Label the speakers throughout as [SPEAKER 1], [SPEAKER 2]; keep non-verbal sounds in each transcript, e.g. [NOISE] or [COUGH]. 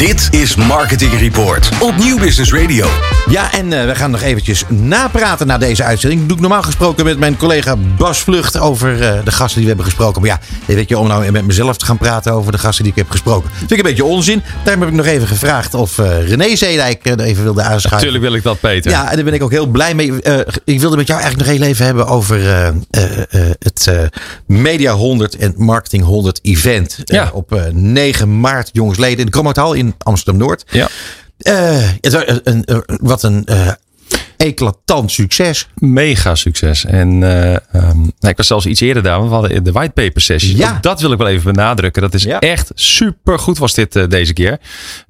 [SPEAKER 1] Dit is Marketing Report op Nieuw Business Radio.
[SPEAKER 2] Ja, en uh, we gaan nog eventjes napraten na deze uitzending. doe ik normaal gesproken met mijn collega Bas Vlucht over uh, de gasten die we hebben gesproken. Maar ja, weet je, om nou met mezelf te gaan praten over de gasten die ik heb gesproken. Vind ik een beetje onzin. Daarom heb ik nog even gevraagd of uh, René Zeedijk er even wilde aanschuiven.
[SPEAKER 3] Natuurlijk wil ik dat, Peter.
[SPEAKER 2] Ja, en daar ben ik ook heel blij mee. ik wilde met jou eigenlijk nog heel even hebben over het Media 100 en Marketing 100 event.
[SPEAKER 3] Ja.
[SPEAKER 2] op 9 maart, jongensleden, in de Kromothal in Amsterdam Noord.
[SPEAKER 3] Ja.
[SPEAKER 2] Uh, een, wat een uh, eclatant succes.
[SPEAKER 3] Mega succes. En uh, um, ik was zelfs iets eerder daar, want we hadden de whitepaper sessie.
[SPEAKER 2] Ja.
[SPEAKER 3] Ook dat wil ik wel even benadrukken. Dat is
[SPEAKER 2] Ja.
[SPEAKER 3] echt super goed was dit uh, deze keer.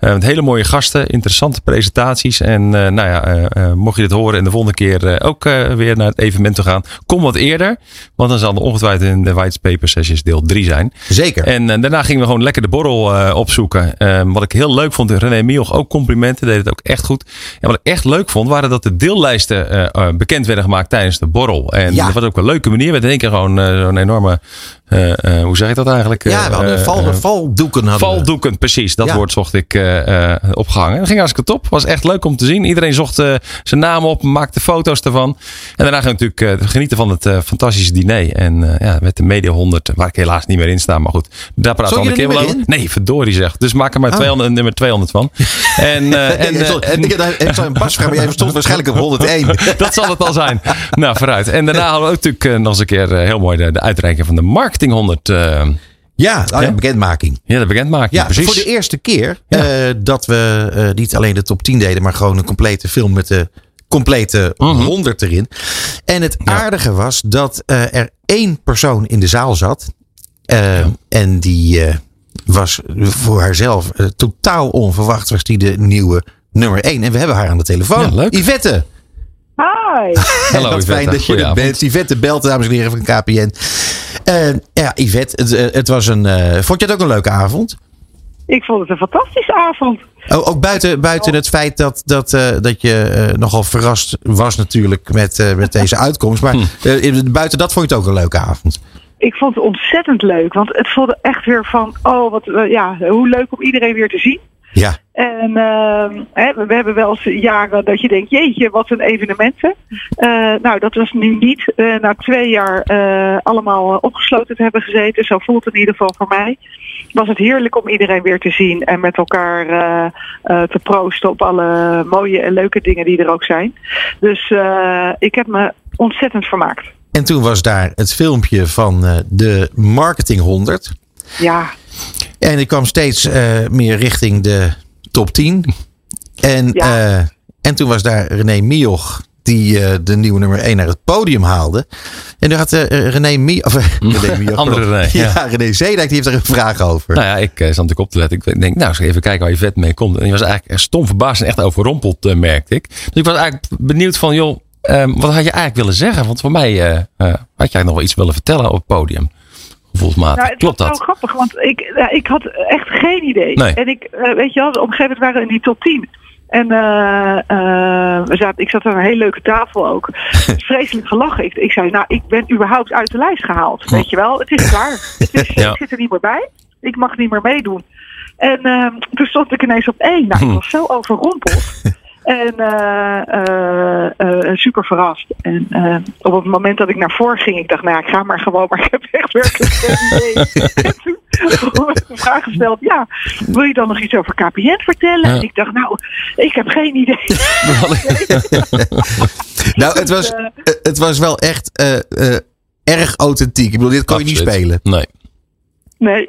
[SPEAKER 3] Uh, met hele mooie gasten, interessante presentaties. En nou ja, mocht je dit horen en de volgende keer ook weer naar het evenement te gaan, kom wat eerder. Want dan zal er ongetwijfeld in de whitepaper sessies deel 3 zijn.
[SPEAKER 2] Zeker.
[SPEAKER 3] En daarna gingen we gewoon lekker de borrel opzoeken. Uh, wat ik heel leuk vond, René Mioch ook complimenten, deed het ook echt goed. En wat ik echt leuk vond, waren dat de deellijsten uh, bekend werden gemaakt tijdens de borrel. En
[SPEAKER 2] Ja.
[SPEAKER 3] dat was ook een leuke manier. Met in één keer gewoon uh, zo'n enorme, uh, hoe zeg ik dat eigenlijk?
[SPEAKER 2] ja, we hadden val, valdoeken. Hadden we.
[SPEAKER 3] Valdoeken, precies. Dat
[SPEAKER 2] Ja.
[SPEAKER 3] woord zocht ik opgehangen. En dat ging hartstikke top. Was echt leuk om te zien. Iedereen zocht zijn naam op, maakte foto's ervan. En daarna ging natuurlijk genieten van het fantastische diner. En ja, met de Media 100, waar ik helaas niet meer in sta. Maar goed, daar we
[SPEAKER 2] Zat
[SPEAKER 3] een
[SPEAKER 2] je
[SPEAKER 3] keer
[SPEAKER 2] er
[SPEAKER 3] wel over. Nee, verdorie zeg. Dus maak er maar
[SPEAKER 2] Oh.
[SPEAKER 3] 200, nummer 200 van. [LAUGHS] En, en,
[SPEAKER 2] En, en, en, ik zal een pas vragen, maar jij stond waarschijnlijk op 101. [LAUGHS]
[SPEAKER 3] dat zal het al zijn. Nou, vooruit. En daarna hadden we ook natuurlijk uh, nog eens een keer uh, heel mooi de, de uitreiking van de Marketing 100. Uh,
[SPEAKER 2] Ja, oh ja,
[SPEAKER 3] Ja.
[SPEAKER 2] bekendmaking.
[SPEAKER 3] ja, de bekendmaking.
[SPEAKER 2] Ja,
[SPEAKER 3] precies.
[SPEAKER 2] voor de eerste keer
[SPEAKER 3] Ja.
[SPEAKER 2] eh, dat we eh, niet alleen de top 10 deden, maar gewoon een complete film met de complete
[SPEAKER 3] Mhm.
[SPEAKER 2] 100 erin. En het
[SPEAKER 3] Ja.
[SPEAKER 2] aardige was dat eh, er één persoon in de zaal zat. eh,
[SPEAKER 3] Ja.
[SPEAKER 2] En die eh, was voor haarzelf eh, totaal onverwacht, was die de nieuwe nummer 1. En we hebben haar aan de telefoon. Yvette.
[SPEAKER 4] Hi. [LAUGHS]
[SPEAKER 3] Hallo,
[SPEAKER 2] Wat fijn dat je er bent. Yvette belt, dames en heren van KPN. Eh, ja, Yvette, het, eh, het was een. eh, vond je het ook een leuke avond?
[SPEAKER 4] Ik vond het een fantastische avond.
[SPEAKER 2] Oh, ook buiten, buiten het feit dat, dat, eh, dat je nogal verrast was natuurlijk met, eh, met deze [LAUGHS] uitkomst. Maar eh, buiten dat vond je het ook een leuke avond.
[SPEAKER 4] Ik vond het ontzettend leuk, want het voelde echt weer van, oh, wat, ja, hoe leuk om iedereen weer te zien.
[SPEAKER 2] Ja,
[SPEAKER 4] En ehm, hè, we we hebben wel eens jaren dat je denkt, jeetje, wat een evenementen. Eh, nou, dat was nu niet. Eh, na twee jaar eh, allemaal opgesloten te hebben gezeten, zo voelt het in ieder geval voor mij. Was het heerlijk om iedereen weer te zien en met elkaar te proosten op alle mooie en leuke dingen die er ook zijn. Dus ik heb me ontzettend vermaakt.
[SPEAKER 2] en toen was daar het filmpje van de Marketing 100.
[SPEAKER 4] Ja,
[SPEAKER 2] En ik kwam steeds eh, meer richting de top 10. En,
[SPEAKER 4] Ja.
[SPEAKER 2] eh, en toen was daar René Mioch. Die eh, de nieuwe nummer 1 naar het podium haalde. En daar had eh, René [LAUGHS] Mioch. Of, René.
[SPEAKER 3] Andere René,
[SPEAKER 2] Ja,
[SPEAKER 3] ja.
[SPEAKER 2] René Zeedijk die heeft er een vraag over.
[SPEAKER 3] Nou ja, ik uh, zat natuurlijk op te letten. Ik denk, nou, eens even kijken waar je vet mee komt. En die was eigenlijk echt stom verbaasd en echt overrompeld, uh, merkte ik. Dus ik was eigenlijk benieuwd van, joh, um, wat had je eigenlijk willen zeggen? Want voor mij uh, had je eigenlijk nog wel iets willen vertellen op het podium. Gevoelsmatig.
[SPEAKER 4] Nou, het
[SPEAKER 3] Klopt dat?
[SPEAKER 4] zo grappig, want ik, ja, ik had echt geen idee.
[SPEAKER 3] Nee.
[SPEAKER 4] En ik, uh, weet je wel, op een gegeven moment waren we in die top 10. En uh, uh, we zaten, ik zat aan een hele leuke tafel ook. [LAUGHS] Vreselijk gelachen. Ik, ik zei, nou, ik ben überhaupt uit de lijst gehaald. Weet je wel, het is klaar. [LAUGHS] Het is,
[SPEAKER 3] Ja.
[SPEAKER 4] Ik zit er niet meer bij. Ik mag niet meer meedoen. En uh, toen stond ik ineens op één. Nou, ik was zo overrompeld. [LAUGHS] En uh, super verrast. En op het moment dat ik naar voren ging, ik dacht, nou ja, ik ga maar gewoon, maar [LAUGHS] ik heb echt werkelijk geen idee. en toen werd de vraag gesteld, ja, wil je dan nog iets over KPN vertellen? Ja. En ik dacht, nou, ik heb geen idee. [LAUGHS] [LAUGHS]
[SPEAKER 2] nou, het was, het was wel echt uh, erg authentiek. Ik bedoel, dit kon
[SPEAKER 3] Absoluut.
[SPEAKER 2] je niet spelen.
[SPEAKER 3] Nee.
[SPEAKER 4] Nee,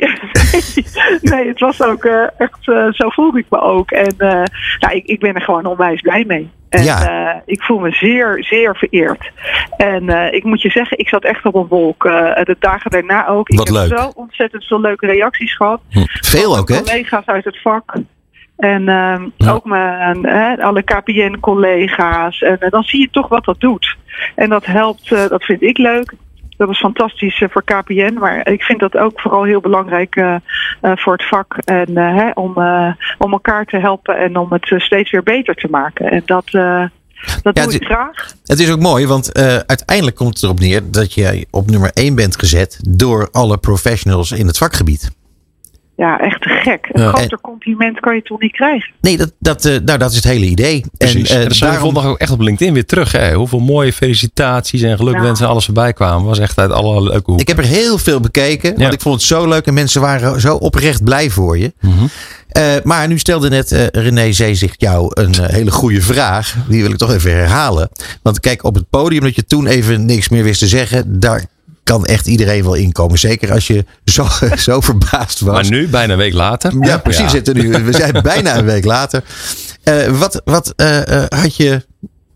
[SPEAKER 4] [LAUGHS] nee, het was ook uh, echt, uh, zo voelde ik me ook. En uh, nou, ik, ik ben er gewoon onwijs blij mee. En
[SPEAKER 2] ja.
[SPEAKER 4] ik voel me zeer, zeer vereerd. En ik moet je zeggen, ik zat echt op een wolk. de dagen daarna ook.
[SPEAKER 2] Wat
[SPEAKER 4] ik
[SPEAKER 2] leuk.
[SPEAKER 4] heb zo ontzettend veel leuke reacties gehad.
[SPEAKER 2] Hm. Veel ook, hè?
[SPEAKER 4] Collega's uit het vak. En ja. ook mijn, alle KPN-collega's. En dan zie je toch wat dat doet. En dat helpt, eh, dat vind ik leuk. Dat is fantastisch voor KPN. Maar ik vind dat ook vooral heel belangrijk uh, voor het vak. En hè, om, om elkaar te helpen en om het steeds weer beter te maken. En dat, dat ja, doe ik graag.
[SPEAKER 2] Het is ook mooi, want uh, uiteindelijk komt het erop neer dat jij op nummer 1 bent gezet door alle professionals in het vakgebied.
[SPEAKER 4] Ja, echt te gek. Een
[SPEAKER 3] Ja.
[SPEAKER 4] groter compliment kan je toch niet krijgen.
[SPEAKER 2] Nee, dat, dat, eh, nou, dat is het hele idee.
[SPEAKER 3] Precies.
[SPEAKER 2] En,
[SPEAKER 3] En,
[SPEAKER 2] eh,
[SPEAKER 3] dat daarom...
[SPEAKER 2] daarom,
[SPEAKER 3] vond ik ook echt op LinkedIn weer terug. Hè. Hoeveel mooie felicitaties en gelukwensen en alles voorbij kwamen. Was echt uit alle leuke hoeken.
[SPEAKER 2] ik heb er heel veel bekeken, want ik vond het zo leuk en mensen waren zo oprecht blij voor je.
[SPEAKER 3] Mhm.
[SPEAKER 2] Eh, maar nu stelde net eh, René Zeezicht jou een hele goede vraag. Die wil ik toch even herhalen. Want kijk, op het podium dat je toen even niks meer wist te zeggen, daar kan echt iedereen wel inkomen. Zeker als je zo, [LAUGHS] zo verbaasd was.
[SPEAKER 3] Maar nu, bijna een week later.
[SPEAKER 2] Ja, precies. Zitten nu. We zijn [LAUGHS] bijna een week later. Eh, wat wat eh, eh, had je.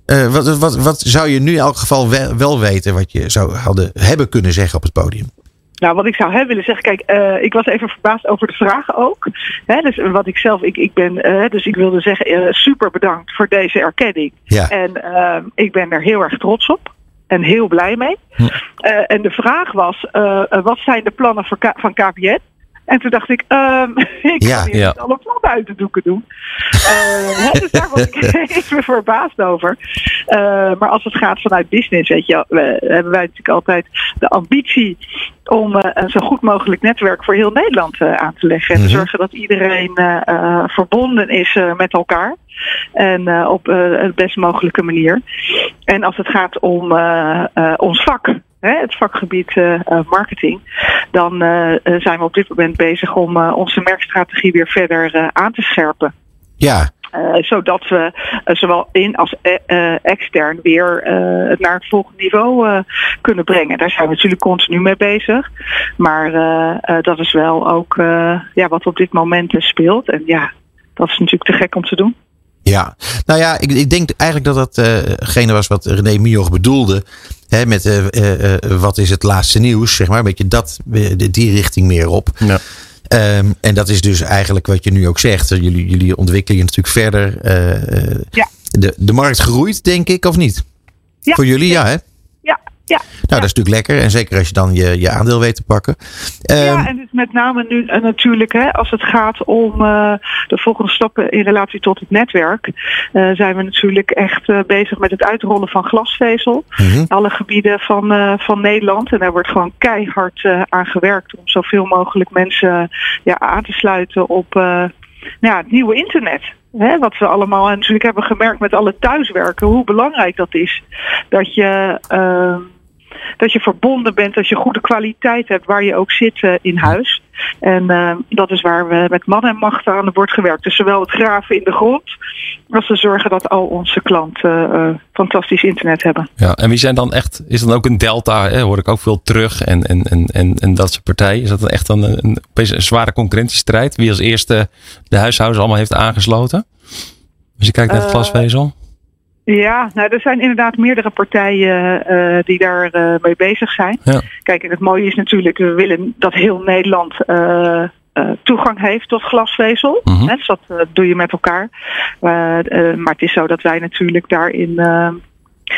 [SPEAKER 2] eh, wat, wat, wat zou je nu in elk geval wel, wel weten wat je zou hadden, hebben kunnen zeggen op het podium?
[SPEAKER 4] Nou, wat ik zou hebben willen zeggen, kijk, eh, ik was even verbaasd over de vragen ook. Hè, dus wat ik zelf, ik, ik ben, dus ik wilde zeggen, super bedankt voor deze erkenning.
[SPEAKER 2] Ja.
[SPEAKER 4] En ik ben er heel erg trots op. En heel blij mee. Eh, en de vraag was, eh, eh, wat zijn de plannen van KPN? En toen dacht ik, ehm, [LAUGHS] ik
[SPEAKER 2] Ja,
[SPEAKER 4] kan hier
[SPEAKER 3] ja.
[SPEAKER 4] alle plannen uit de doeken doen. Eh, hè, dus daar was ik [LAUGHS] [LAUGHS] even verbaasd over. Eh, maar als het gaat vanuit business, weet je, we, hebben wij natuurlijk altijd de ambitie om eh, een zo goed mogelijk netwerk voor heel Nederland eh, aan te leggen. En te
[SPEAKER 2] Mhm.
[SPEAKER 4] zorgen dat iedereen eh, eh, verbonden is eh, met elkaar. En eh, op eh, de best mogelijke manier. En als het gaat om eh, eh, ons vak, hè, het vakgebied marketing, dan eh, eh, zijn we op dit moment bezig om eh, onze merkstrategie weer verder aan te scherpen.
[SPEAKER 2] Ja,
[SPEAKER 4] zodat we zowel in als extern weer het naar het volgende niveau kunnen brengen. Daar zijn we natuurlijk continu mee bezig. Maar dat is wel ook ja, wat op dit moment speelt. En ja, dat is natuurlijk te gek om te doen.
[SPEAKER 2] Ja. Nou ja, ik, ik denk eigenlijk dat dat eh, was wat René Mioch bedoelde. Hè, met eh, eh, eh, wat is het laatste nieuws, zeg maar. Een beetje dat, die richting meer op.
[SPEAKER 3] Ja.
[SPEAKER 2] Ehm, en dat is dus eigenlijk wat je nu ook zegt. Jullie, jullie ontwikkelen je natuurlijk verder. eh, eh,
[SPEAKER 4] Ja.
[SPEAKER 2] de, de markt groeit, denk ik, of niet?
[SPEAKER 4] Ja.
[SPEAKER 2] Voor jullie, ja, hè?
[SPEAKER 4] Ja, ja.
[SPEAKER 2] Nou, dat is natuurlijk lekker. En zeker als je dan je, je aandeel weet te pakken. Ehm,
[SPEAKER 4] Ja, en dus met name nu eh, natuurlijk hè, als het gaat om eh, de volgende stappen in relatie tot het netwerk, eh, zijn we natuurlijk echt bezig met het uitrollen van glasvezel.
[SPEAKER 2] mhm.
[SPEAKER 4] Alle gebieden van, van Nederland. En daar wordt gewoon keihard aan gewerkt om zoveel mogelijk mensen ja, aan te sluiten op eh, ja, het nieuwe internet. Hè, wat we allemaal natuurlijk hebben gemerkt met alle thuiswerken, hoe belangrijk dat is. Dat je, ehm, dat je verbonden bent, dat je goede kwaliteit hebt waar je ook zit eh, in huis. En eh, dat is waar we met man en macht aan wordt gewerkt. Dus zowel het graven in de grond, als we zorgen dat al onze klanten eh, fantastisch internet hebben.
[SPEAKER 3] Ja, en wie zijn dan echt, is dan ook een delta, hè, hoor ik ook veel terug en, en, en, en, en dat soort partijen. Is dat dan echt dan een, een, opeens een zware concurrentiestrijd? Wie als eerste de huishoudens allemaal heeft aangesloten? Als je kijkt naar het glasvezel.
[SPEAKER 4] Ja, nou, er zijn inderdaad meerdere partijen eh, die daar eh, mee bezig zijn.
[SPEAKER 3] Ja.
[SPEAKER 4] Kijk, en het mooie is natuurlijk, we willen dat heel Nederland eh, toegang heeft tot glasvezel. Hè, dus dat doe je met elkaar. Maar het is zo dat wij natuurlijk daarin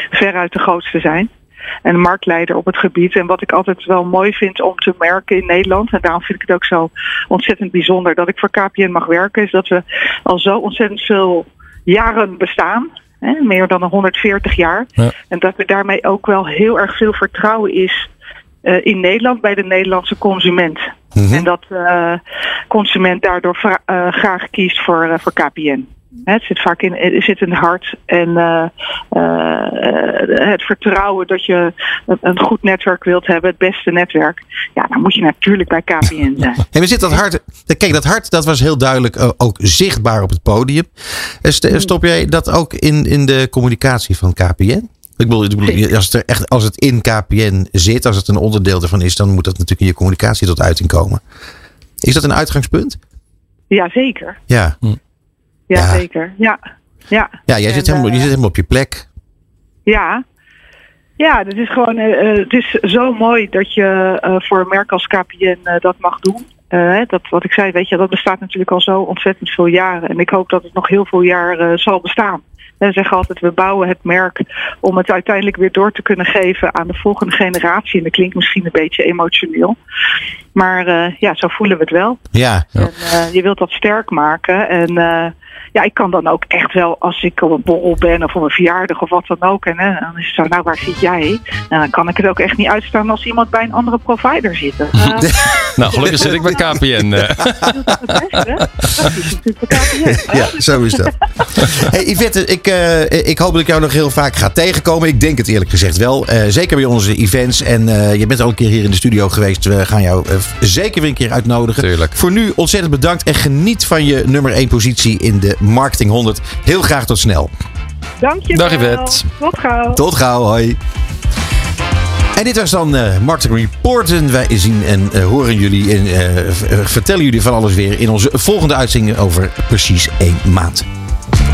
[SPEAKER 4] veruit de grootste zijn. En de marktleider op het gebied. En wat ik altijd wel mooi vind om te merken in Nederland. En daarom vind ik het ook zo ontzettend bijzonder dat ik voor KPN mag werken. Is dat we al zo ontzettend veel jaren bestaan. Hè, meer dan 140 jaar.
[SPEAKER 3] Ja.
[SPEAKER 4] En dat er daarmee ook wel heel erg veel vertrouwen is eh, in Nederland bij de Nederlandse consument.
[SPEAKER 2] Mhm.
[SPEAKER 4] En dat de consument daardoor eh, graag kiest voor, eh, voor KPN. Het zit vaak in, het zit in het hart en eh, eh, het vertrouwen dat je een- goed netwerk wilt hebben, het beste netwerk. Ja, dan moet je natuurlijk bij KPN [LAUGHS] zijn.
[SPEAKER 2] En we zitten dat hart. Kijk, dat hart dat was heel duidelijk eh, ook zichtbaar op het podium. St- Stop jij dat ook in, in de communicatie van KPN? Ik bedoel, als het, er echt, als het in KPN zit, als het een onderdeel ervan is, dan moet dat natuurlijk in je communicatie tot uiting komen. Is dat een uitgangspunt?
[SPEAKER 4] Ja, zeker.
[SPEAKER 2] Ja.
[SPEAKER 4] Ja, zeker. Ja. Ja.
[SPEAKER 2] Ja, jij
[SPEAKER 4] En,
[SPEAKER 2] zit, helemaal, je
[SPEAKER 4] eh,
[SPEAKER 2] zit helemaal op je plek.
[SPEAKER 4] Ja. Ja, het is gewoon, eh, eh, het is zo mooi dat je eh, voor een merk als KPN eh, dat mag doen. Eh, dat wat ik zei, weet je, dat bestaat natuurlijk al zo ontzettend veel jaren. En ik hoop dat het nog heel veel jaar eh, zal bestaan. En we zeggen altijd, we bouwen het merk om het uiteindelijk weer door te kunnen geven aan de volgende generatie. En dat klinkt misschien een beetje emotioneel. Maar eh, ja, zo voelen we het wel.
[SPEAKER 2] Ja.
[SPEAKER 4] En eh, je wilt dat sterk maken. En eh, ja, ik kan dan ook echt wel, als ik op een borrel ben of op een verjaardag of wat dan ook. En hè, dan is het zo, nou waar zit jij? En dan kan ik het ook echt niet uitstaan als iemand bij een andere provider zit. Uh, [LAUGHS]
[SPEAKER 3] nou, gelukkig zit ik bij KPN.
[SPEAKER 4] dat is het beste. Dat is natuurlijk bij KPN.
[SPEAKER 2] Ja, zo is dat. Hey Yvette, ik, uh, ik hoop dat ik jou nog heel vaak ga tegenkomen. Ik denk het eerlijk gezegd wel. Uh, zeker bij onze events. En uh, je bent al een keer hier in de studio geweest. We gaan jou zeker weer een keer uitnodigen.
[SPEAKER 3] Tuurlijk.
[SPEAKER 2] Voor nu ontzettend bedankt. En geniet van je nummer 1 positie in de Marketing 100. Heel graag tot snel.
[SPEAKER 4] Dankjewel.
[SPEAKER 3] Dag Yvette.
[SPEAKER 4] Tot gauw.
[SPEAKER 2] Tot gauw, hoi. En dit was dan uh, Marketing Report. En wij zien en uh, horen jullie en uh, vertellen jullie van alles weer in onze volgende uitzending over precies één maand.